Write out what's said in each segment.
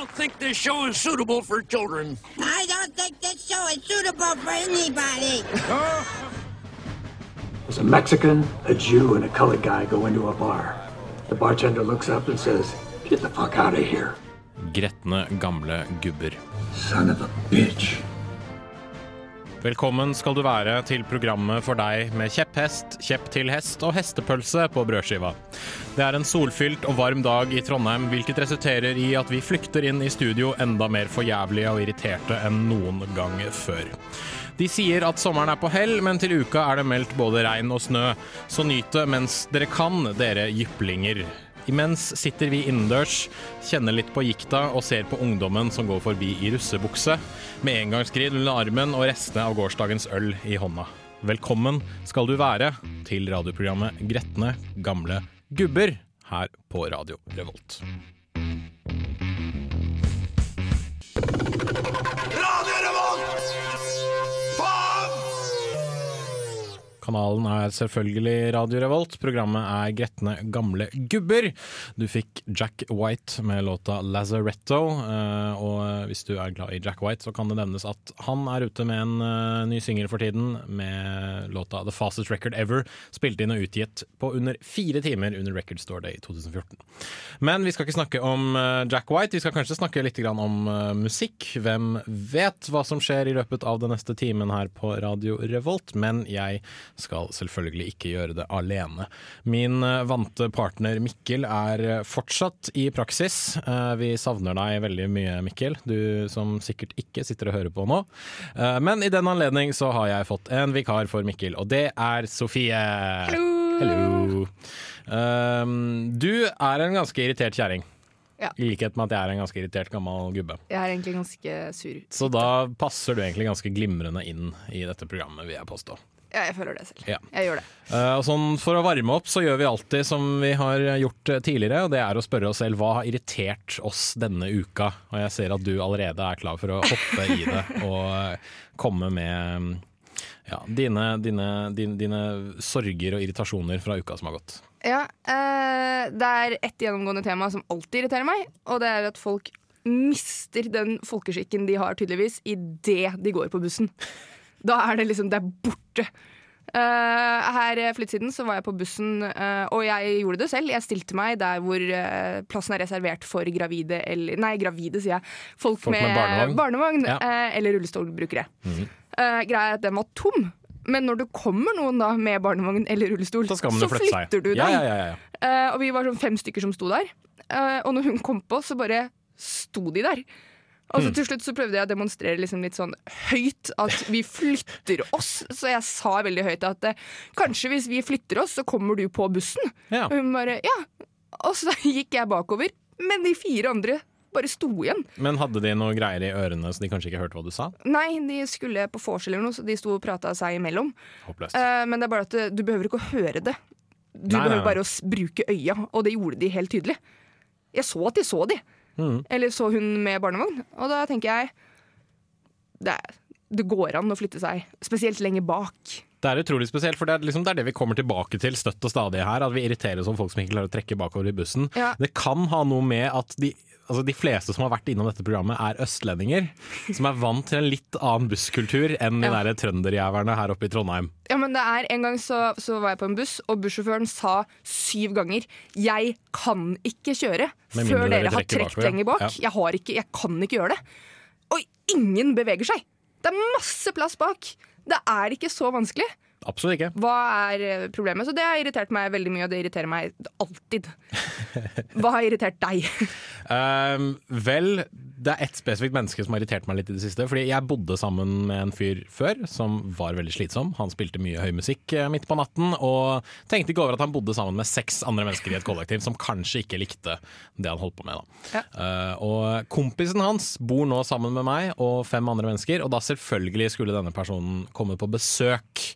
don't think this show is suitable for children. I don't think this show is suitable for anybody. There's a Mexican, a Jew, and a colored guy go into a bar. The bartender looks up and says, Get the fuck out of here, Gretne gamle gubber. son of a bitch. Velkommen skal du være til programmet for deg med kjepphest, kjepp til hest og hestepølse på brødskiva. Det er en solfylt og varm dag i Trondheim, hvilket resulterer i at vi flykter inn i studio enda mer forjævlige og irriterte enn noen gang før. De sier at sommeren er på hell, men til uka er det meldt både regn og snø, så nyt det mens dere kan, dere jyplinger. Imens sitter vi innendørs, kjenner litt på gikta og ser på ungdommen som går forbi i russebukse, med engangsskrid under armen og restene av gårsdagens øl i hånda. Velkommen skal du være til radioprogrammet Gretne gamle gubber her på Radio Revolt. Kanalen er selvfølgelig Radio Revolt. Programmet er Gretne gamle gubber. Du fikk Jack White med låta 'Lazaretto'. eh, Og hvis du er glad i Jack White, så kan det nevnes at han er ute med en eh, ny singel for tiden, med låta 'The Fastest Record Ever', spilt inn og utgitt på under fire timer under Record Store Day 2014. Men vi skal ikke snakke om eh, Jack White, vi skal kanskje snakke litt om eh, musikk. Hvem vet hva som skjer i løpet av den neste timen her på Radio Revolt, men jeg skal selvfølgelig ikke gjøre det alene. Min eh, vante partner Mikkel er eh, fortsatt i praksis. Eh, Vi savner deg veldig mye, Mikkel, du som sikkert ikke sitter og hører på nå. Men i den anledning så har jeg fått en vikar for Mikkel, og det er Sofie. Hallo. Um, du er en ganske irritert kjerring. Ja. I likhet med at jeg er en ganske irritert gammel gubbe. Jeg er egentlig ganske sur. Så da passer du egentlig ganske glimrende inn i dette programmet, vil jeg påstå. Ja, jeg føler det selv. Ja. Jeg gjør det. Uh, og sånn For å varme opp så gjør vi alltid som vi har gjort eh, tidligere, og det er å spørre oss selv hva har irritert oss denne uka. Og jeg ser at du allerede er klar for å hoppe i det og eh, komme med mm, ja, dine, dine, dine, dine sorger og irritasjoner fra uka som har gått. Ja, uh, det er ett gjennomgående tema som alltid irriterer meg, og det er at folk mister den folkeskikken de har tydeligvis idet de går på bussen. Da er det liksom Det er borte. Uh, her for litt siden så var jeg på bussen, uh, og jeg gjorde det selv. Jeg stilte meg der hvor uh, plassen er reservert for gravide eller Nei, gravide, sier jeg. Folk, Folk med med, barnevogn. Ja. eh, eller rullestolbrukere. Eh, greia er at den var tom. Men når det kommer noen da med barnevogn eller rullestol, så, så flytter du deg. Ja, ja, ja, ja. Eh, og vi var sånn fem stykker som sto der. Eh, og når hun kom på, så bare sto de der. Og så til slutt så prøvde jeg å demonstrere liksom litt sånn høyt at vi flytter oss. Så jeg sa veldig høyt at eh, kanskje hvis vi flytter oss, så kommer du på bussen. Ja. Og hun bare ja. Og så gikk jeg bakover, men de fire andre bare sto igjen. Men hadde de noe greier i ørene så de kanskje ikke hørte hva du sa? Nei, de skulle på vors eller noe, så de sto og prata seg imellom. Håpløst. Eh, men det er bare at eh, du behøver ikke å høre det. Du Nei, nei, behøver nei. bare å bruke øya, og det gjorde de helt tydelig. Jeg så at de så de. Mm. Eller så hun med barnevogn. Og da tenker jeg det, det går an å flytte seg, spesielt lenger bak. Det er utrolig spesielt, for det er, liksom, det er det vi kommer tilbake til støtt og stadig her. At vi irriterer oss om folk som ikke klarer å trekke bakover i bussen. Ja. Det kan ha noe med at de, altså de fleste som har vært innom dette programmet, er østlendinger. Som er vant til en litt annen busskultur enn de Ja. der trønderjæverne her oppe i Trondheim. Ja, men det er En gang så, så var jeg på en buss, og bussjåføren sa syv ganger 'Jeg kan ikke kjøre før dere dere har trukket lenger bak'. ja. Jeg, har ikke, 'Jeg kan ikke gjøre det'. Og ingen beveger seg. Det er masse plass bak. Det er ikke så vanskelig. Absolutt ikke. Hva er eh, problemet? Så det har irritert meg veldig mye, og det irriterer meg alltid. Hva har irritert deg? um, vel, det er ett spesifikt menneske som har irritert meg litt i det siste. Fordi jeg bodde sammen med en fyr før som var veldig slitsom. Han spilte mye høy musikk eh, midt på natten, og tenkte ikke over at han bodde sammen med seks andre mennesker i et kollektiv som kanskje ikke likte det han holdt på med. Ja. Uh, og kompisen hans bor nå sammen med meg og fem andre mennesker, og da selvfølgelig skulle denne personen komme på besøk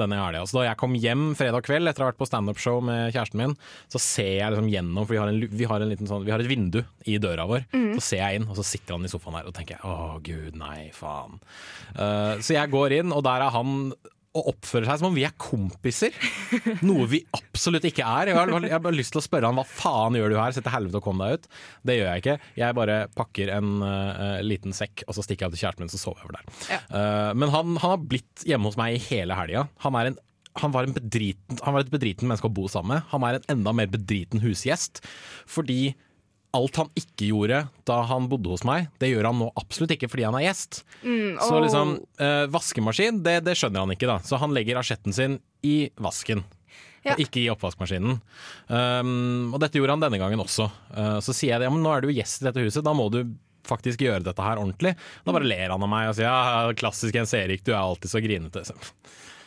denne helga. Så da jeg kom hjem fredag kveld etter å ha vært på standup-show med kjæresten min, så ser jeg liksom gjennom, for vi har, en, vi har, en liten sånn, vi har et vindu i døra vår. Så ser jeg inn, og så sitter han i sofaen her og tenker å gud, nei, faen. Uh, så jeg går inn, og der er han og oppfører seg som om vi er kompiser. Noe vi absolutt ikke er. Jeg har, jeg har bare lyst til å spørre han hva faen gjør du her, sett til helvete og kom deg ut. Det gjør jeg ikke. Jeg bare pakker en uh, liten sekk, og så stikker jeg av til kjæresten min, så sover jeg over der. Ja. Uh, men han, han har blitt hjemme hos meg i hele helga. Han er en han var, en bedriten, han var et bedriten menneske å bo sammen med. Han er en enda mer bedriten husgjest. Fordi alt han ikke gjorde da han bodde hos meg, det gjør han nå absolutt ikke fordi han er gjest. Så liksom, eh, vaskemaskin, det, det skjønner han ikke, da. Så han legger asjetten sin i vasken. Ja. Og ikke i oppvaskmaskinen. Um, og dette gjorde han denne gangen også. Uh, så sier jeg det, ja, men nå er du gjest i dette huset, da må du faktisk gjøre dette her ordentlig. Da bare ler han av meg og sier ja, klassisk Jens Erik, du er alltid så grinete.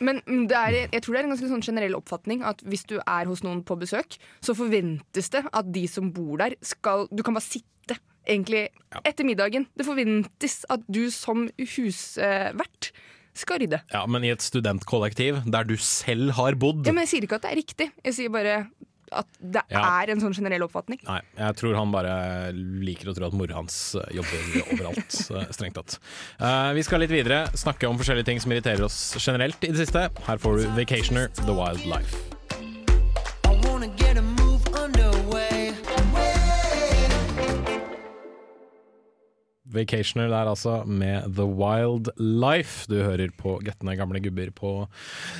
Men det er, jeg tror det er en ganske sånn generell oppfatning at hvis du er hos noen på besøk, så forventes det at de som bor der, skal Du kan bare sitte egentlig etter middagen. Det forventes at du som husvert skal rydde. Ja, Men i et studentkollektiv der du selv har bodd Ja, men jeg sier ikke at det er riktig. Jeg sier bare at det Ja. er en sånn generell oppfatning. Nei, jeg tror han bare liker å tro at mora hans jobber overalt, eh, strengt tatt. Uh, vi skal litt videre, snakke om forskjellige ting som irriterer oss generelt i det siste. Her får du Vacationer, The Wild Life. Vacationer der altså, med The Wild Life. Du hører på Gretne gamle gubber på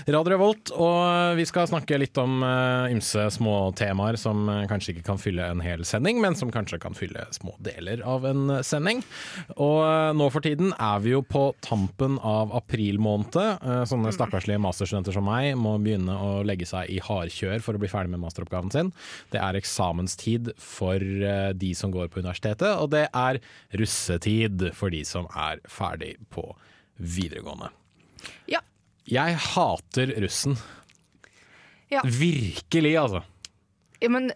Radio Revolt. Og vi skal snakke litt om uh, ymse små temaer som eh, kanskje ikke kan fylle en hel sending, men som kanskje kan fylle små deler av en sending. Og uh, nå for tiden er vi jo på tampen av april måned. Uh, sånne stakkarslige masterstudenter som meg må begynne å legge seg i hardkjør for å bli ferdig med masteroppgaven sin. Det er eksamenstid for de som går på universitetet, og det er russetid for de som er ferdig på videregående. Ja. Jeg hater russen. Ja. Virkelig, altså. Ja, men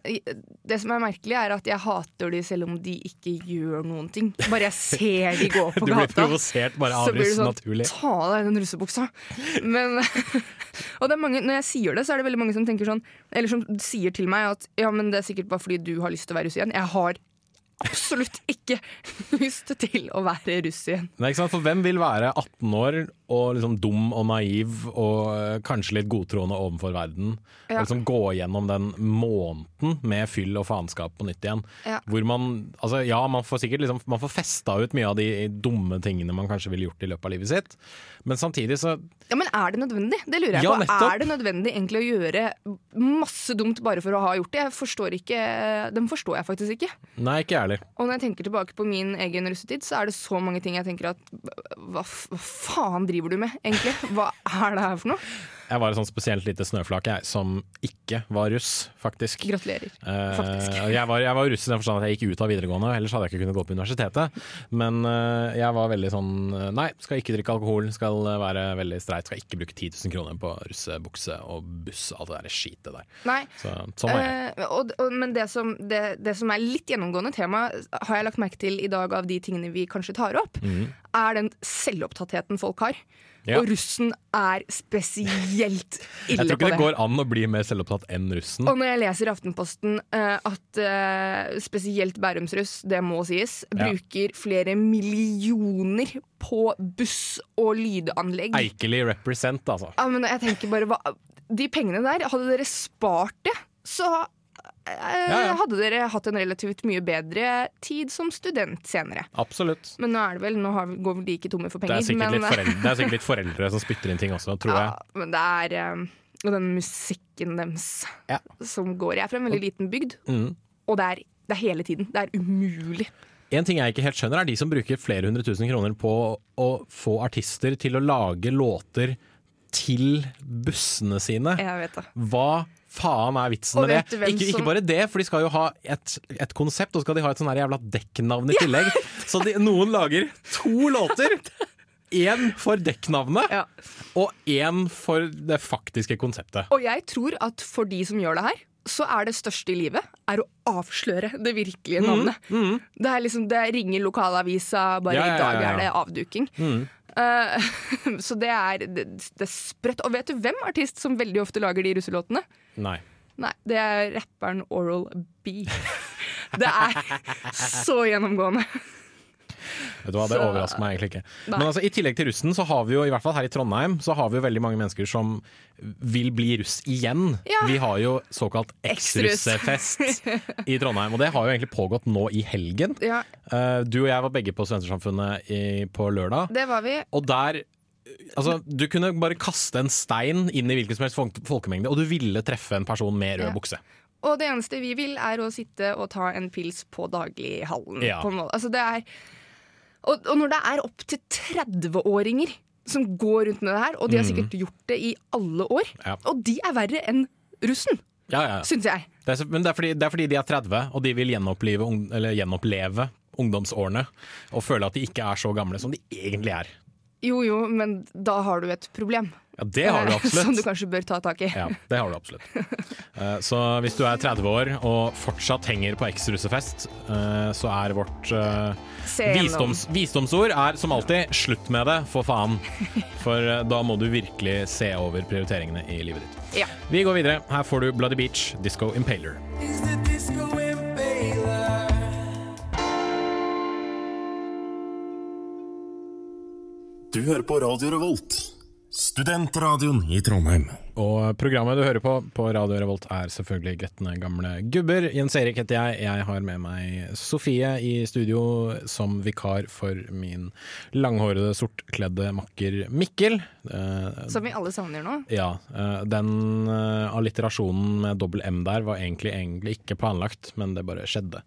det som er merkelig, er at jeg hater de selv om de ikke gjør noen ting. Bare jeg ser de gå på gata, Du blir provosert bare av så blir det russen, sånn, naturlig. Ta av deg den russebuksa. Men Og det er mange, når jeg sier det, så er det veldig mange som tenker sånn Eller som sier til meg at ja, men det er sikkert bare fordi du har lyst til å være russ igjen. Jeg har absolutt ikke lyst til å være russ igjen. Nei, ikke sant? For hvem vil være 18 år og liksom dum og naiv og øh, kanskje litt godtroende overfor verden? Ja. Og liksom gå gjennom den måneden med fyll og faenskap på nytt igjen. Ja. Hvor man altså ja, man får sikkert liksom, man får festa ut mye av de dumme tingene man kanskje ville gjort i løpet av livet sitt. Men samtidig så Ja, Men er det nødvendig? Det lurer jeg Ja, på. nettopp. Er det nødvendig egentlig å gjøre masse dumt bare for å ha gjort det? Jeg forstår ikke, Den forstår jeg faktisk ikke. Nei, ikke jeg heller. Og når jeg tenker tilbake på min egen russetid, så er det så mange ting jeg tenker at hva, hva faen driver du med, egentlig? Hva er det her for noe? Jeg var et sånt spesielt lite snøflak jeg, som ikke var russ, faktisk. Gratulerer. Eh, Faktisk. jeg, var, jeg var russ i den forstand at jeg gikk ut av videregående, ellers hadde jeg ikke kunnet gå på universitetet. Men eh, jeg var veldig sånn eh, Nei, skal ikke drikke alkohol, skal eh, være veldig streit, skal ikke bruke 10 000 kroner på russebukse og buss, alt det der skitet der. Nei. Så, sånn var jeg. Eh, og, og, men det som, det, det som er litt gjennomgående tema, har jeg lagt merke til i dag av de tingene vi kanskje tar opp, er den selvopptattheten folk har. Ja. Og russen er spesielt ille på det. Jeg tror ikke det. det går an å bli mer selvopptatt enn russen. Og når jeg leser i Aftenposten uh, at uh, spesielt Bærumsruss, det må sies, Ja. bruker flere millioner på buss og lydanlegg Eikeli represent, altså. ja, men jeg tenker bare hva, De pengene der, hadde dere spart det, så. Hadde dere hatt en relativt mye bedre tid som student senere. Absolutt. Men nå er det vel, nå har, går vel de ikke tomme for Det penger. er sikkert, men, litt foreldre, det er sikkert litt foreldre som spytter inn ting også, tror jeg. ja, men det er eh, Og den musikken deres Ja. som går. Jeg er fra en veldig liten bygd, Mm. og det er, det er hele tiden. Det er umulig. En ting jeg ikke helt skjønner, er de som bruker flere hundre tusen kroner på å få artister til å lage låter til bussene sine. Jeg vet det. Hva faen er vitsen med det? Ikke, ikke bare det, for de skal jo ha et, et konsept, og så skal de ha et sånn jævla dekknavn i tillegg. Så de, noen lager to låter. Én for dekknavnet, Ja. og én for det faktiske konseptet. Og jeg tror at for de som gjør det her, så er det største i livet er å avsløre det virkelige Mm, navnet. Det er liksom, det ringer lokalavisa, bare Ja, ja, i dag er det avduking. Eh, så det er, det, det er sprøtt. Og vet du hvem artist som veldig ofte lager de russelåtene? Nei. Nei, det er rapperen Oral B. Det er så gjennomgående. Vet du hva, Det overrasker meg egentlig ikke. Nei. Men altså, i tillegg til russen, så har vi jo i hvert fall her i Trondheim Så har vi jo veldig mange mennesker som vil bli russ igjen. Ja. Vi har jo såkalt Eksruss. eksrussefest i Trondheim, og det har jo egentlig pågått nå i helgen. Ja, Eh, du og jeg var begge på Studentersamfunnet i, på lørdag. det var vi. Og der Altså, Du kunne bare kaste en stein inn i hvilken som helst folkemengde, og du ville treffe en person med rød Ja. bukse. Og det eneste vi vil, er å sitte og ta en pils på daglighallen. Ja. På. Altså, det er, og, og når det er opptil 30-åringer som går rundt med det her, og de har sikkert gjort det i alle år, Mm. Ja. og de er verre enn russen, Ja, ja. syns jeg. Det er, så- men det er, fordi, det er fordi de er 30, og de vil gjenoppleve, ung- eller gjenoppleve ungdomsårene. Og føle at de ikke er så gamle som de egentlig er. Jo jo, men da har du et problem. Ja, Det har du absolutt. Som du kanskje bør ta tak i. Ja, det har du absolutt. Eh, Så hvis du er 30 år og fortsatt henger på eks-russefest, eh, så er vårt eh, visdoms, visdomsord er som alltid 'slutt med det, for faen'. For eh, da må du virkelig se over prioriteringene i livet ditt. Ja. Vi går videre. Her får du Bloody Beach, Disco Impaler. Is the disco impaler? Du hører på Radio Revolt, studentradioen i Trondheim. Og programmet du hører på på Radio Revolt er selvfølgelig Gretne gamle gubber. Jens Erik heter jeg. Jeg har med meg Sofie i studio som vikar for min langhårede, sortkledde makker Mikkel. Eh, Som vi alle savner nå. ja, eh, den eh, alliterasjonen med dobbel M der var egentlig, egentlig ikke planlagt, men det bare skjedde.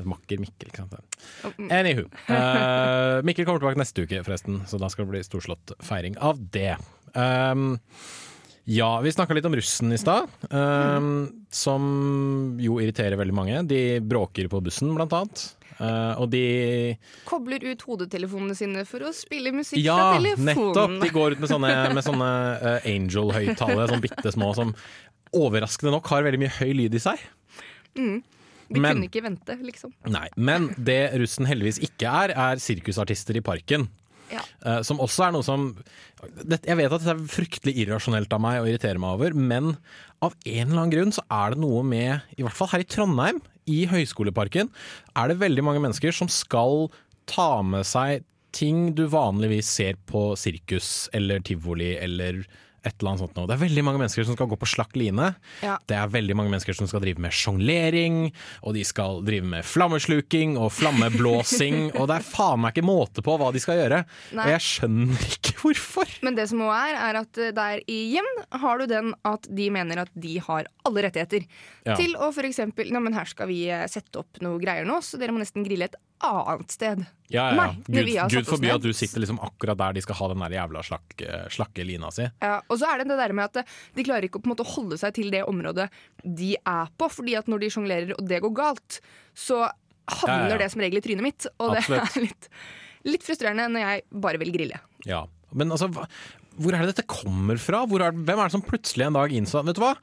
Makker Mikkel, ikke sant. Anywho. Eh, Mikkel kommer tilbake neste uke, forresten, så da skal det bli storslått feiring av det. Um, ja, vi snakka litt om russen i stad, um, som jo irriterer veldig mange. De bråker på bussen, blant annet. Eh, og de Kobler ut hodetelefonene sine for å spille musikk Ja, fra telefonen. Ja, nettopp! De går ut med sånne, med sånne eh, Angel-høyttalere, sånn bitte små, som overraskende nok har veldig mye høy lyd i seg. Vi Men- kunne ikke vente, liksom. Nei, Men det russen heldigvis ikke er, er sirkusartister i parken. Ja. Eh, som også er noe som det, Jeg vet at det er fryktelig irrasjonelt av meg å irritere meg over, men av en eller annen grunn så er det noe med, i hvert fall her i Trondheim, i Høyskoleparken, er det veldig mange mennesker som skal ta med seg ting du vanligvis ser på sirkus eller tivoli eller et eller annet sånt noe. Det er veldig mange mennesker som skal gå på slakk line. Ja. Det er veldig mange mennesker som skal drive med sjonglering, og de skal drive med flammesluking og flammeblåsing, og det er faen meg ikke måte på hva de skal gjøre. Nei. Og jeg skjønner ikke hvorfor. Men det som også er, er at der der igjen har du den at de mener at de har alle rettigheter. Ja. Til å eksempel Nei, men her skal vi eh, sette opp noe greier nå, så dere må nesten grille et annet sted. Ja, ja. Nei, Gud, Gud forby at du sitter liksom akkurat der de skal ha den der jævla slakk, slakke lina si. Ja, og så er det det der med at eh, de klarer ikke å på en måte holde seg til det området de er på. fordi at når de sjonglerer og det går galt, så havner det som regel i trynet mitt. Og det er litt, litt frustrerende når jeg bare vil grille. Ja, men altså, hvor er det dette kommer fra? Er, hvem er det som plutselig en dag innså Vet du hva?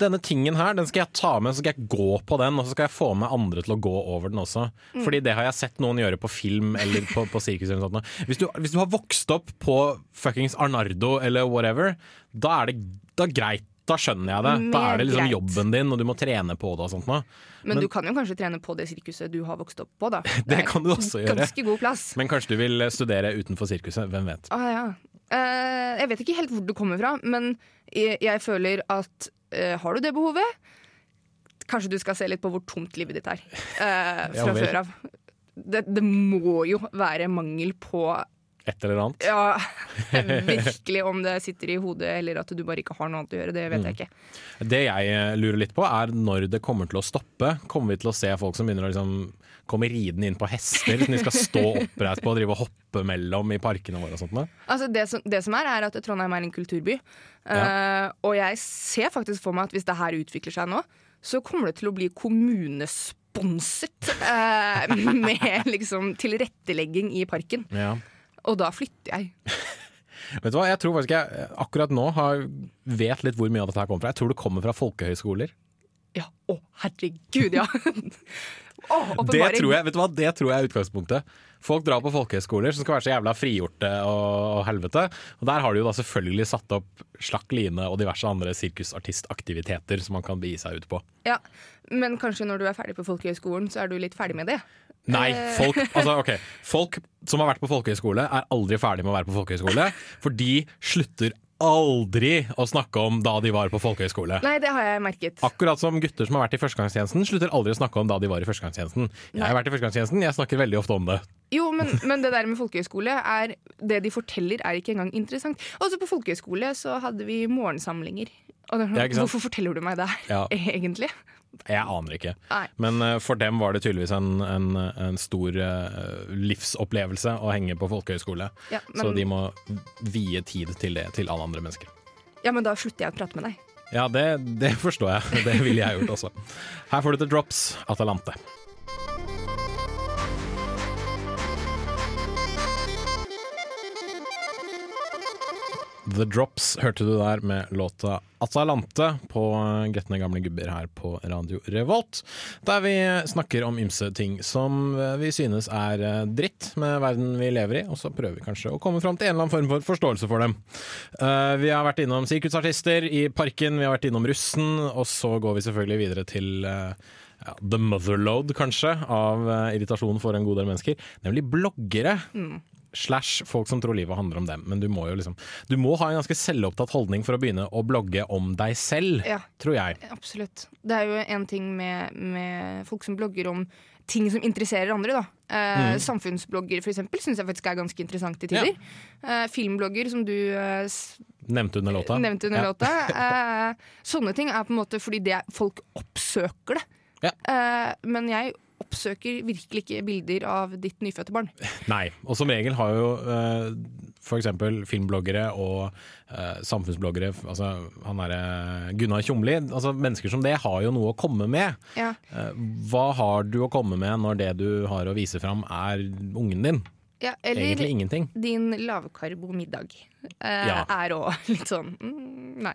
Denne tingen her, den skal jeg ta med, så skal jeg gå på den, og så skal jeg få med andre til å gå over den også. Fordi det har jeg sett noen gjøre på film eller på, på sirkus eller noe sånt. Hvis du, hvis du har vokst opp på fuckings Arnardo eller whatever, da er det da greit. Da skjønner jeg det. Da er det liksom greit. jobben din, og du må trene på det og sånt noe. Men, Men- du kan jo kanskje trene på det sirkuset du har vokst opp på, da. Det det kan du også gjøre. Ganske god plass. Men kanskje du vil studere utenfor sirkuset, hvem vet. Ah, ja. uh, jeg vet ikke helt hvor du kommer fra, men jeg, jeg føler at eh, har du det behovet, kanskje du skal se litt på hvor tomt livet ditt er eh, fra før av. Det, det må jo være mangel på Et eller annet. Ja, virkelig om det sitter i hodet eller at du bare ikke har noe annet å gjøre. Det vet jeg ikke. Det jeg eh, lurer litt på, er når det kommer til å stoppe. Kommer vi til å se folk som begynner å liksom komme ridende inn på hester som de skal stå oppreist på og drive og hoppe mellom i parkene våre og sånt? Altså det, som, det som er, er at Trondheim er en kulturby. Eh, og jeg ser faktisk for meg at hvis det her utvikler seg nå, så kommer det til å bli kommunesponset uh, med liksom tilrettelegging i parken. Ja. Og da flytter jeg. Vet du hva, jeg tror faktisk jeg akkurat nå har, vet litt hvor mye av dette her kommer fra. Jeg tror det kommer fra folkehøyskoler. Ja, å herregud, ja. Å, Det tror jeg, vet du hva, det tror jeg er utgangspunktet. Folk drar på folkehøyskoler som skal være så jævla frigjorte og helvete. Og der har de jo da selvfølgelig satt opp slakk line og diverse andre sirkusartistaktiviteter som man kan begi seg ut på. Ja, Men kanskje når du er ferdig på folkehøyskolen, så er du litt ferdig med det. Nei, folk, altså, okay. folk som har vært på folkehøyskole, er aldri ferdig med å være på folkehøyskole. For de slutter aldri å snakke om da de var på folkehøyskole. Nei, det har jeg merket. Akkurat som gutter som har vært i førstegangstjenesten, slutter aldri å snakke om da de var i førstegangstjenesten. Jeg har vært i førstegangstjenesten, jeg snakker veldig ofte om det. Jo, men, men det der med folkehøyskole er Det de forteller, er ikke engang interessant. Også på folkehøyskole så hadde vi morgensamlinger. Og hvorfor forteller du meg det her, Ja. egentlig? Jeg aner ikke. Nei. Men eh, for dem var det tydeligvis en, en, en stor eh, livsopplevelse å henge på folkehøyskole. Ja, Så de må vie tid til det til alle andre mennesker. Ja, men da slutter jeg å prate med deg. Ja, det, det forstår jeg. Det ville jeg gjort også. Her får du til Drops, Atalante. The Drops hørte du der med låta Atalante på Gretne gamle gubber her på Radio Revolt. Der vi snakker om ymse ting som vi synes er eh, dritt med verden vi lever i, og så prøver vi kanskje å komme fram til en eller annen form for forståelse for dem. Eh, Vi har vært innom sirkusartister i parken, vi har vært innom russen, og så går vi selvfølgelig videre til eh, ja, the motherload, kanskje, av eh, irritasjon for en god del mennesker, nemlig bloggere. Slash folk som tror livet handler om dem. Men du må jo liksom Du må ha en ganske selvopptatt holdning for å begynne å blogge om deg selv, Ja. tror jeg. Absolutt. Det er jo en ting med, med folk som blogger om ting som interesserer andre. da. Eh, Samfunnsblogger for eksempel, syns jeg faktisk er ganske interessant til tider. Eh, filmblogger, som du eh, Nevnte under låta. nevnte under Ja. låta. Eh, sånne ting er på en måte fordi det folk oppsøker det. Ja. Eh, men jeg oppsøker virkelig ikke bilder av ditt nyfødte barn. Nei. Og som regel har jo uh, for eksempel filmbloggere og uh, samfunnsbloggere, altså han derre Gunnar Tjomli, altså mennesker som det har jo noe å komme med. Ja. Uh, hva har du å komme med når det du har å vise fram er ungen din? Ja, eller Egentlig ingenting. din lavkarbo-middag eh, Ja. er òg litt sånn mm, Nei.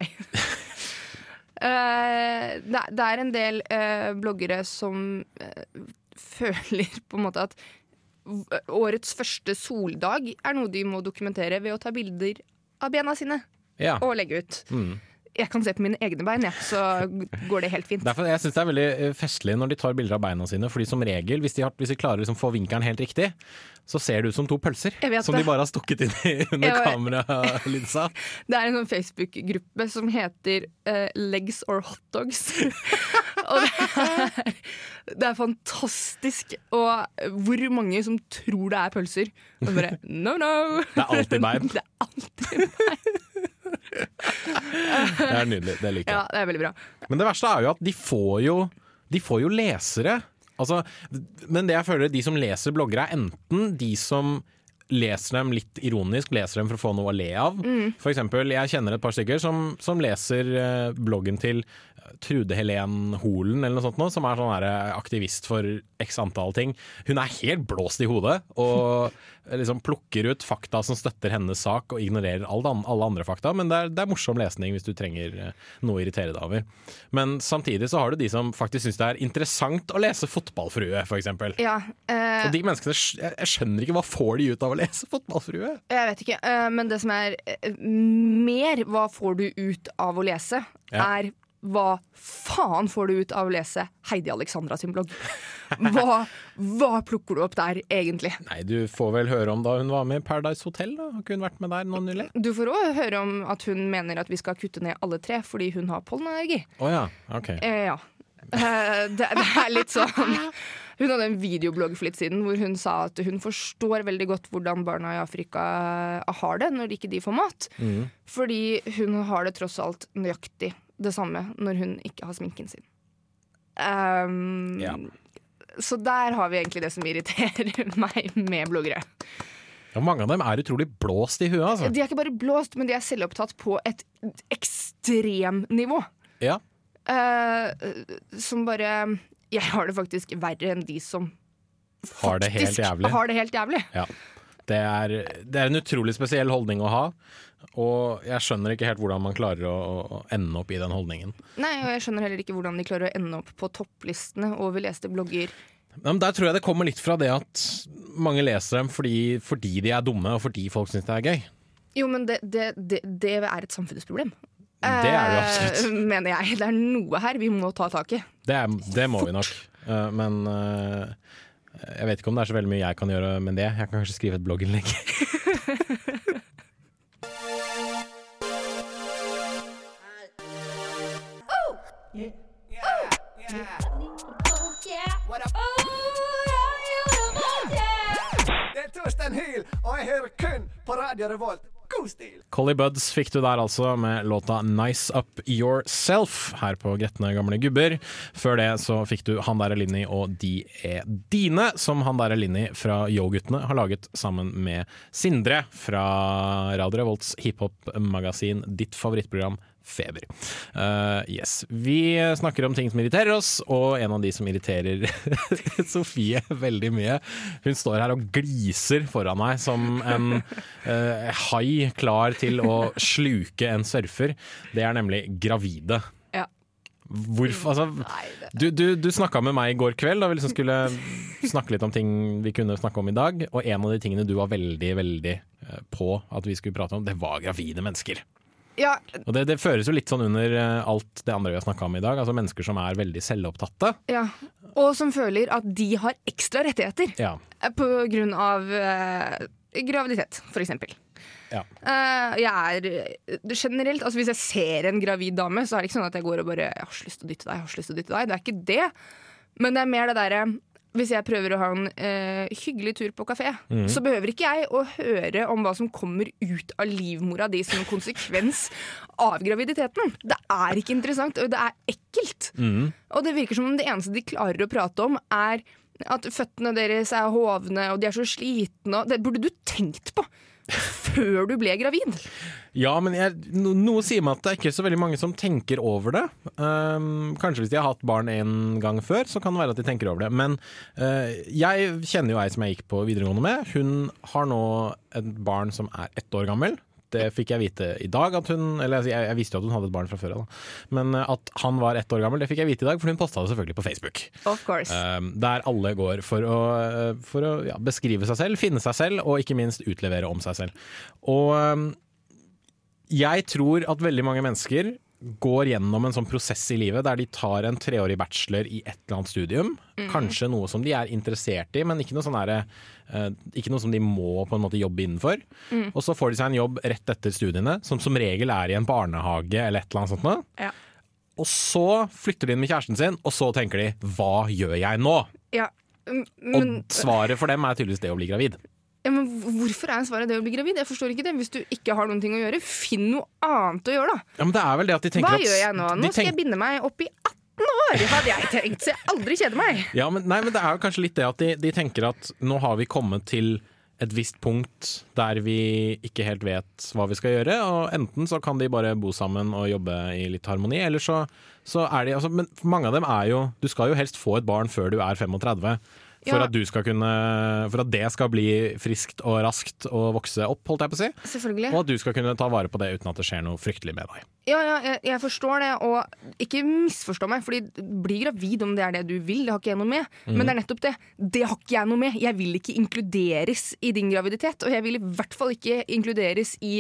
Eh, det, det er en del uh, bloggere som uh, føler på en måte at årets første soldag er noe de må dokumentere ved å ta bilder av bena sine Ja. og legge ut. Jeg kan se på mine egne bein, ja, så går det helt fint. Derfor, jeg syns det er veldig eh, festlig når de tar bilder av beina sine, fordi som regel, hvis de, har, hvis de klarer å liksom få vinkelen helt riktig, så ser det ut som to pølser. Som det. de bare har stukket inn i under Jeg- kameralinsa. Det er en sånn Facebook-gruppe som heter uh, Legs or hotdogs. og det er, det er fantastisk. Og hvor mange som tror det er pølser. Og bare no, no. Det er alltid bein. det er alltid Det er nydelig. Det liker jeg. Ja, det er veldig bra. Men det verste er jo at de får jo, de får jo lesere. Altså, men det jeg føler de som leser blogger er enten de som leser dem litt ironisk, leser dem for å få noe å le av. For eksempel, jeg kjenner et par stykker som, som leser eh, bloggen til eh, Trude Helen Holen eller noe sånt nå, som er sånn eh, aktivist for x antall ting. Hun er helt blåst i hodet og liksom plukker ut fakta som støtter hennes sak og ignorerer alle, alle andre fakta, men det er, det er morsom lesning hvis du trenger noe å irritere deg over. Men samtidig så har du de som faktisk syns det er interessant å lese Fotballfrue, f.eks. Ja, øh... Og de menneskene, jeg skjønner ikke hva får de ut av å lese Fotballfrue? jeg vet ikke. eh, men det som er eh, mer hva får du ut av å lese, Ja. er hva faen får du ut av å lese Heidi Alexandra sin blogg? Hva, hva plukker du opp der, egentlig? Nei, du får vel høre om da hun var med i Paradise Hotel, da. Har ikke hun vært med der nå nylig? Du får òg høre om at hun mener at vi skal kutte ned alle tre fordi hun har pollenallergi. Å ja, ok. Eh, ja. Eh, det, det er litt sånn Hun hadde en videoblogg for litt siden hvor hun sa at hun forstår veldig godt hvordan barna i Afrika har det når ikke de får mat. Fordi hun har det tross alt nøyaktig det samme når hun ikke har sminken sin. Um, Ja. Så der har vi egentlig det som irriterer meg med bloggere. Ja, mange av dem er utrolig blåst i huet, altså. De er ikke bare blåst, men de er selvopptatt på et ekstremnivå. Ja. Uh, som bare Jeg har det faktisk verre enn de som Har det helt faktisk jævlig. har det helt jævlig. Ja. Det er, det er en utrolig spesiell holdning å ha, og jeg skjønner ikke helt hvordan man klarer å, å ende opp i den holdningen. Nei, og jeg skjønner heller ikke hvordan de klarer å ende opp på topplistene over leste blogger. Men der tror jeg det kommer litt fra det at mange leser dem fordi, fordi de er dumme, og fordi folk syns det er gøy. Jo, men det, det, det, det er et samfunnsproblem. Det er det absolutt. Eh, mener jeg. Det er noe her vi må ta tak i. Det, er, det må vi nok. Eh, Men eh, Jeg vet ikke om det er så veldig mye jeg kan gjøre med det. Jeg kan kanskje skrive et blogginnlegg. Det er Torstein Hyl, og jeg hører kun på Radio Revolt. Collie Buds fikk du der altså med låta 'Nice Up Yourself' her på Gretne gamle gubber. Før det så fikk du Han der er Linni og De er dine, som Han der er Linni fra Yo-guttene har laget sammen med Sindre fra Radio Revolts hiphop-magasin, ditt favorittprogram. Feber. Uh, yes. Vi snakker om ting som irriterer oss, og en av de som irriterer Sofie veldig mye Hun står her og gliser foran meg som en uh, hai klar til å sluke en surfer. Det er nemlig gravide. Ja. Hvorfor, altså, du, du, du snakka med meg i går kveld da vi liksom skulle snakke litt om ting vi kunne snakke om i dag. Og en av de tingene du var veldig veldig eh, på at vi skulle prate om, det var gravide mennesker. Ja, Og det, det føres jo litt sånn under eh, alt det andre vi har snakka om i dag. Altså mennesker som er veldig selvopptatte. ja. Og som føler at de har ekstra rettigheter Ja. eh, på grunn av eh, graviditet, eksempel. Ja. Uh, jeg er generelt altså Hvis jeg ser en gravid dame, så er det ikke sånn at jeg går og bare Jeg har så lyst til å dytte deg, jeg har så lyst til å dytte deg. Det er ikke det. Men det er mer det derre hvis jeg prøver å ha en eh, hyggelig tur på kafé, så behøver ikke jeg å høre om hva som kommer ut av livmora di som en konsekvens av graviditeten. Det er ikke interessant, og det er ekkelt. Og det virker som om det eneste de klarer å prate om, er at føttene deres er hovne, og de er så slitne. og Det burde du tenkt på før du ble gravid. Ja, men jeg, no, noe sier meg at det er ikke så veldig mange som tenker over det. Um, kanskje hvis de har hatt barn en gang før, så kan det være at de tenker over det. Men uh, jeg kjenner jo ei som jeg gikk på videregående med. Hun har nå et barn som er ett år gammel. Det fikk jeg vite i dag. At hun, eller jeg, jeg visste jo at hun hadde et barn fra før av. Men uh, at han var ett år gammel, det fikk jeg vite i dag, for hun posta det selvfølgelig på Facebook. Of course. Um, der alle går for å, for å ja, beskrive seg selv, finne seg selv, og ikke minst utlevere om seg selv. Og jeg tror at veldig mange mennesker går gjennom en sånn prosess i livet der de tar en treårig bachelor i et eller annet studium. Kanskje noe som de er interessert i, men ikke noe, sånn derre, eh, ikke noe som de må på en måte jobbe innenfor. Og så får de seg en jobb rett etter studiene, som som regel er i en barnehage eller et eller annet sånt noe. Ja. Og så flytter de inn med kjæresten sin, og så tenker de 'hva gjør jeg nå?' Ja. Men, Og svaret for dem er tydeligvis det å bli gravid. Ja, men hvorfor er svaret det å bli gravid? Jeg forstår ikke det. Hvis du ikke har noen ting å gjøre, finn noe annet å gjøre, da. Ja, men det er vel det at de tenker Hva at gjør jeg nå? Nå skal jeg binde meg opp i 18 år, hadde jeg tenkt, så jeg aldri kjeder meg. Ja, men, nei, men det er jo kanskje litt det at de, de tenker at nå har vi kommet til et visst punkt der vi ikke helt vet hva vi skal gjøre, og enten så kan de bare bo sammen og jobbe i litt harmoni, eller så, så er de altså, Men mange av dem er jo Du skal jo helst få et barn før du er 35. For, at du skal kunne, for at det skal bli friskt og raskt og vokse opp, holdt jeg på å si. Selvfølgelig. Og at du skal kunne ta vare på det uten at det skjer noe fryktelig med deg. Ja, ja, jeg, jeg forstår det, og ikke misforstå meg, fordi bli gravid om det er det du vil, det har ikke jeg noe med. Men det er nettopp det. Det har ikke jeg noe med. Jeg vil ikke inkluderes i din graviditet, og jeg vil i hvert fall ikke inkluderes i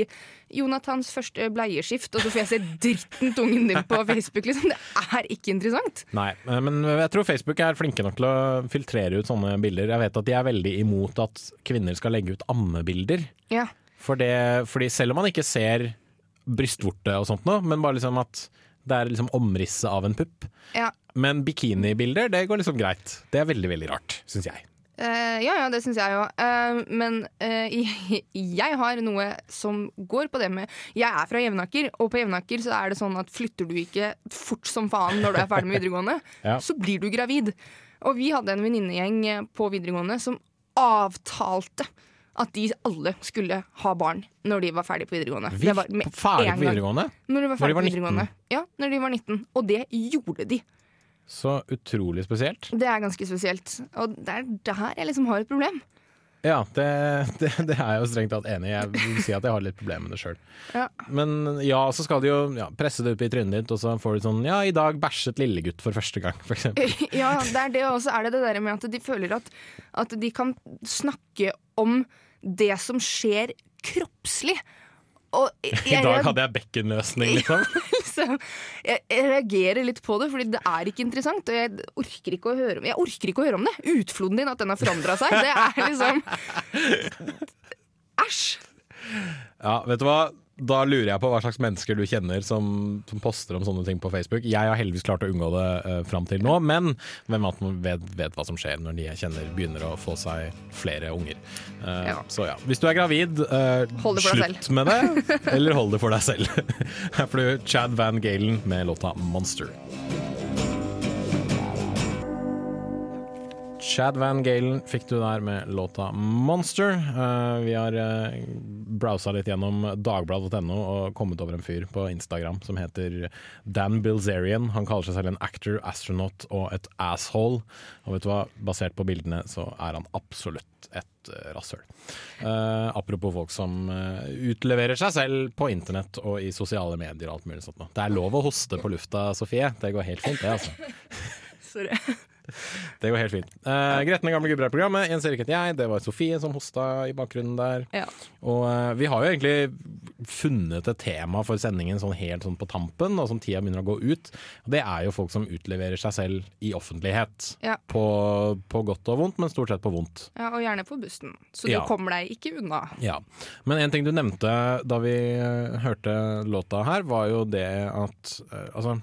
Jonathans første bleieskift, og så får jeg se dritten til ungen din på Facebook, liksom. Det er ikke interessant. Nei, eh, men jeg tror Facebook er flinke nok til å filtrere ut sånne bilder. Jeg vet at de er veldig imot at kvinner skal legge ut ammebilder. Ja. For det, fordi selv om man ikke ser brystvorte og sånt noe, men bare liksom at det er liksom omrisset av en pupp. Ja. Men bikinibilder, det går liksom greit. Det er veldig, veldig rart, syns jeg. Uh, ja, ja, det syns jeg jo. Uh, men uh, jeg har noe som går på det med Jeg er fra Jevnaker, og på Jevnaker så er det sånn at flytter du ikke fort som faen når du er ferdig med videregående, Ja. så blir du gravid. Og vi hadde en venninnegjeng eh, på videregående som avtalte at de alle skulle ha barn når de var ferdig på videregående. Vi, Det var med ferdig på videregående? Når de var Når de ferdig var på 19? videregående. Ja, når de var 19. Og det gjorde de. Så utrolig spesielt. Det er ganske spesielt. Og det er der jeg liksom har et problem. Ja, det, det, det er jeg jo strengt tatt enig i. Jeg vil si at jeg har litt problemer med det sjøl. Ja. Men ja, så skal de jo ja, presse det opp i trynet ditt, og så får du sånn Ja, i dag bæsjet lillegutt for første gang, eksempel. Ja, det er det, og så er det det der med at de føler at, at de kan snakke om det som skjer kroppslig. Og I dag hadde jeg bekkenløsning, liksom. liksom jeg, jeg reagerer litt på det, fordi det er ikke interessant. Og jeg orker ikke å høre om, jeg orker ikke å høre om det. Utfloden din, at den har forandra seg, det er liksom Æsj! Ja, vet du hva? Da lurer jeg på hva slags mennesker du kjenner som, som poster om sånne ting på Facebook. Jeg har heldigvis klart å unngå det uh, fram til nå, men hvem vet, vet hva som skjer når de jeg kjenner begynner å få seg flere unger. Uh, Ja. Så ja, hvis du er gravid, uh, slutt med det, eller hold det for deg selv. Her får du Chad Van Galen med låta 'Monster'. Chad Van Galen fikk du der med låta 'Monster'. Uh, vi har uh, browsa litt gjennom dagbladet.no og kommet over en fyr på Instagram som heter Dan Bilzerian. Han kaller seg selv en actor, astronaut og et asshole. Og vet du hva, basert på bildene så er han absolutt et uh, rasshøl. Uh, apropos folk som eh, utleverer seg selv på internett og i sosiale medier og alt mulig sånt. Det er lov å hoste på lufta, Sofie. Det går helt fint, det, altså. Sorry. Det går helt fint. Uh, Gretne gamle gubber er programmet. Jens Erik heter jeg. Det var Sofie som hosta i bakgrunnen der. Ja. Og uh, vi har jo egentlig funnet et tema for sendingen sånn helt sånn på tampen, og som tida begynner å gå ut. Det er jo folk som utleverer seg selv i offentlighet. Ja. På, på godt og vondt, men stort sett på vondt. Ja, og gjerne på bussen, så du Ja. kommer deg ikke unna. Ja. Men en ting du nevnte da vi eh, hørte låta her, var jo det at uh, altså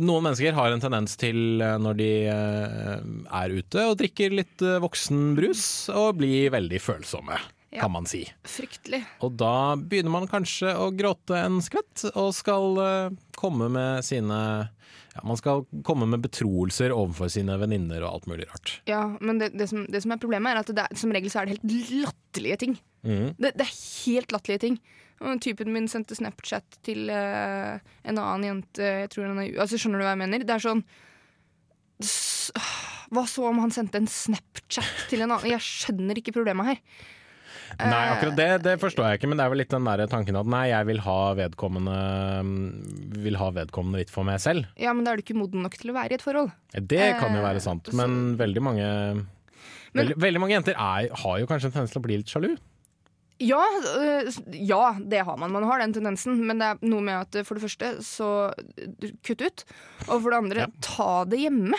noen mennesker har en tendens til, eh, når de eh, er ute og drikker litt eh, voksenbrus, å bli veldig følsomme, Ja. kan man si. Fryktelig. Og da begynner man kanskje å gråte en skvett, og skal komme med sine ja, Man skal komme med betroelser overfor sine venninner og alt mulig rart. Ja, men det, det, som, det som er problemet, er at det er, som regel så er det helt latterlige ting. Mm. Det, det er helt latterlige ting. Og typen min sendte Snapchat til uh, en annen jente jeg tror han er, altså Skjønner du hva jeg mener? Det er sånn Hva så om han sendte en Snapchat til en annen? Jeg skjønner ikke problemet her. Nei, Eh, akkurat det, det forstår jeg ikke, men det er vel litt den der tanken at nei, jeg vil ha vedkommende Vil ha vedkommende litt for meg selv. Ja, men da er du ikke moden nok til å være i et forhold. Det kan jo Eh, være sant, men veldig mange veldig, veldig mange jenter er, har jo kanskje en tendens til å bli litt sjalu. Ja, øh, ja, det har man. Man har den tendensen. Men det er noe med at øh, for det første, så øh, kutt ut. Og for det andre, Ja. ta det hjemme.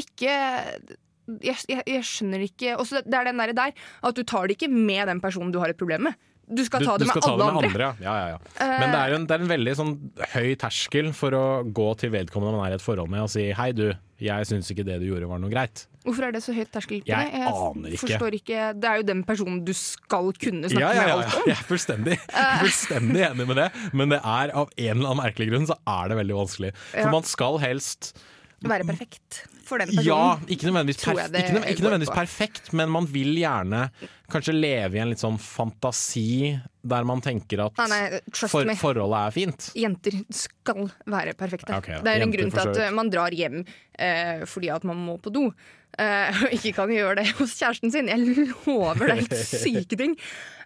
Ikke jeg, jeg, jeg skjønner ikke Også det er den der, der at du tar det ikke med den personen du har et problem med. Du skal ta det du skal med ta alle det med andre. andre. Ja, ja, ja. Men det er, en, det er en veldig sånn høy terskel for å gå til vedkommende man er i et forhold med og si hei du, jeg syns ikke det du gjorde var noe greit. Hvorfor er det så høyt terskel på Jeg det? aner ikke. forstår ikke. Det er jo den personen du skal kunne snakke Ja, ja, ja, med alt om. Jeg er fullstendig, er fullstendig enig med det, men det er av en eller annen merkelig grunn så er det veldig vanskelig. For man skal helst Være perfekt for den personen. Ja, ikke nødvendigvis, perf ikke, nødvendigvis, ikke nødvendigvis perfekt, men man vil gjerne kanskje leve i en litt sånn fantasi der man tenker at Nei, nei, for, forholdet er fint. Jenter skal være perfekte. Okay, det er en grunn til at man drar hjem eh, fordi at man må på do. eh, og ikke kan gjøre det hos kjæresten sin. Jeg lover, det er helt syke ting.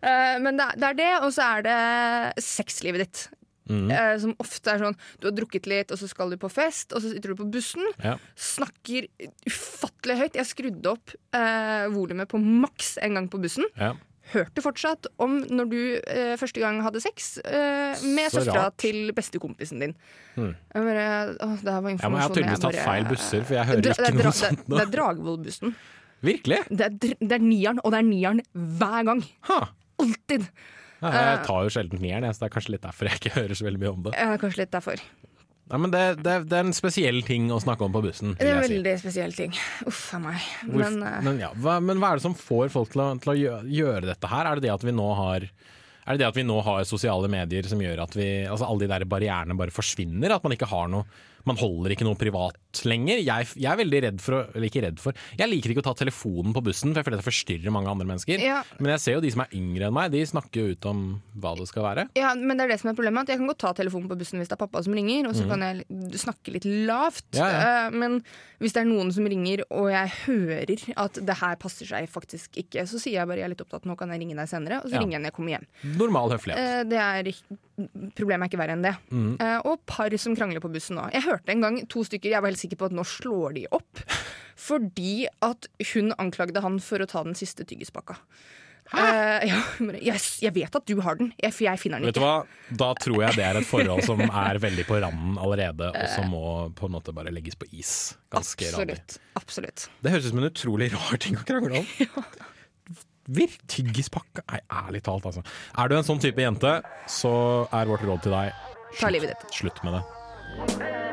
Eh, men det, det er det, og så er det sexlivet ditt. Mhm. Eh, som ofte er sånn Du har drukket litt, og så skal du på fest, og så sitter du på bussen. Ja. Snakker ufattelig høyt. Jeg skrudde opp eh, volumet på maks en gang på bussen. Ja. Hørte fortsatt om når du eh, første gang hadde sex eh, med søstera til bestekompisen din. Mm. Jeg bare, å, det her var Ja, men jeg har tydeligvis tatt feil busser, for jeg hører Dra- ikke det noe sånt Det, nå. det er Dragvoll-bussen. Virkelig? Det, er det er nieren, og det er nieren hver gang. Ha. Alltid. Ja, jeg tar jo sjelden nieren, så det er kanskje litt derfor jeg ikke hører så veldig mye om det. Ja, kanskje litt derfor. Ja, men det, det, det er en spesiell ting å snakke om på bussen. Det er en veldig si. spesiell ting. Uff a meg. Men eh, men, ja, hva, men hva er det som får folk til å, til å gjøre dette her? Er det det at vi nå har er det det at vi nå har sosiale medier som gjør at vi, altså alle de der barrierene bare forsvinner? At man ikke har noe Man holder ikke noe privat lenger? Jeg, jeg er veldig redd for Eller ikke redd for Jeg liker ikke å ta telefonen på bussen, for jeg føler at det forstyrrer mange andre mennesker. Ja. Men jeg ser jo de som er yngre enn meg, de snakker jo ut om hva det skal være. ja, men det er det som er problemet. At jeg kan godt ta telefonen på bussen hvis det er pappa som ringer, og så mm. kan jeg snakke litt lavt. Ja, ja. Eh, Men hvis det er noen som ringer, og jeg hører at det her passer seg faktisk ikke, så sier jeg bare jeg er litt opptatt, nå kan jeg ringe deg senere, og så ringer jeg når jeg kommer hjem. Normal høflighet. Eh, Det er Problemet er ikke verre enn det. Mhm. Eh, Og par som krangler på bussen nå. Jeg hørte en gang to stykker, jeg var helt sikker på at nå slår de opp. Fordi at hun anklagde han for å ta den siste tyggispakka. Uh, ja, bare, yes, jeg vet at du har den, jeg, for jeg finner den Vet du ikke. hva? Da tror jeg det er et forhold som er veldig på randen allerede, og som må på en måte bare legges på is. Ganske radig. Absolutt. Absolutt. Det høres ut som en utrolig rar ting å krangle om. Virk tyggispakke? Nei, ærlig talt, altså. Er du en sånn type jente, så er vårt råd til deg Slutt, slutt med det.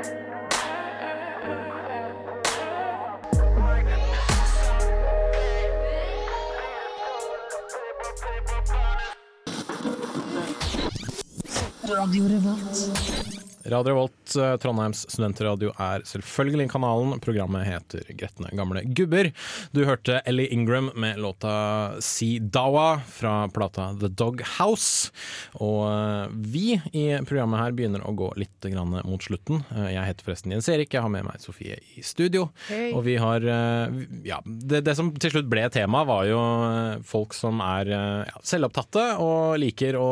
Radio Revolt, eh, Trondheims studentradio, er selvfølgelig kanalen. Programmet heter Gretne gamle gubber. Du hørte Ellie Ingram med låta Si Dawa fra plata The Dog House. Og eh, vi i programmet her begynner å gå litt grann mot slutten. Eh, Jeg heter forresten Jens Erik, jeg har med meg Sofie i studio. Hei. Og vi har Ja, det, det som til slutt ble tema, var jo folk som er ja, selvopptatte og liker å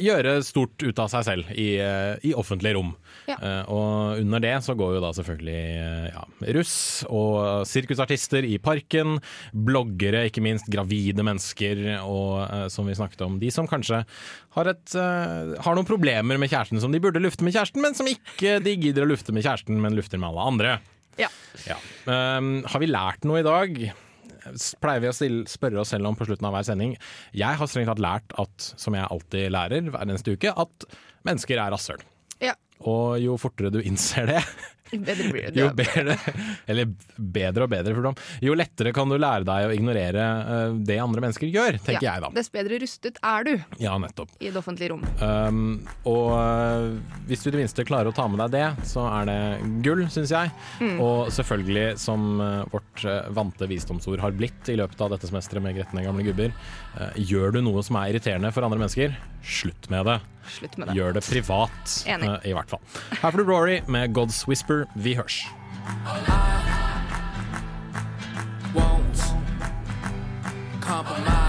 gjøre stort ut av seg selv i, eh, i offentlig rom. Ja. Eh, og under det så går jo da selvfølgelig eh, ja, russ og sirkusartister i parken, bloggere, ikke minst gravide mennesker, og eh, som vi snakket om, de som kanskje har, et, eh, har noen problemer med kjæresten som de burde lufte med kjæresten, men som ikke de gidder å lufte med kjæresten, men lufter med alle andre. Ja. Ja. Um, har vi lært noe i dag? Pleier vi å stille, spørre oss selv om på slutten av hver sending. Jeg har strengt tatt lært at, som jeg alltid lærer hver eneste uke, at mennesker er rasshøl. Ja. Og jo fortere du innser det, Bedre blir det. jo bedre Eller bedre og bedre, for dem. Jo lettere kan du lære deg å ignorere eh, det andre mennesker gjør, tenker jeg da. Dess bedre rustet er du Ja, nettopp. i det offentlige rom. Um, og øh, hvis du i det minste klarer å ta med deg det, så er det gull, syns jeg. Og selvfølgelig, som øh, vårt vante visdomsord har blitt i løpet av dette semesteret med Gretne gamle gubber, gjør du noe som er irriterende for andre mennesker, slutt med det. Slutt med det. Gjør det privat, øh, i hvert fall. Her får du Rory med God's Whisper. Summer. Vi hørs. Compromise.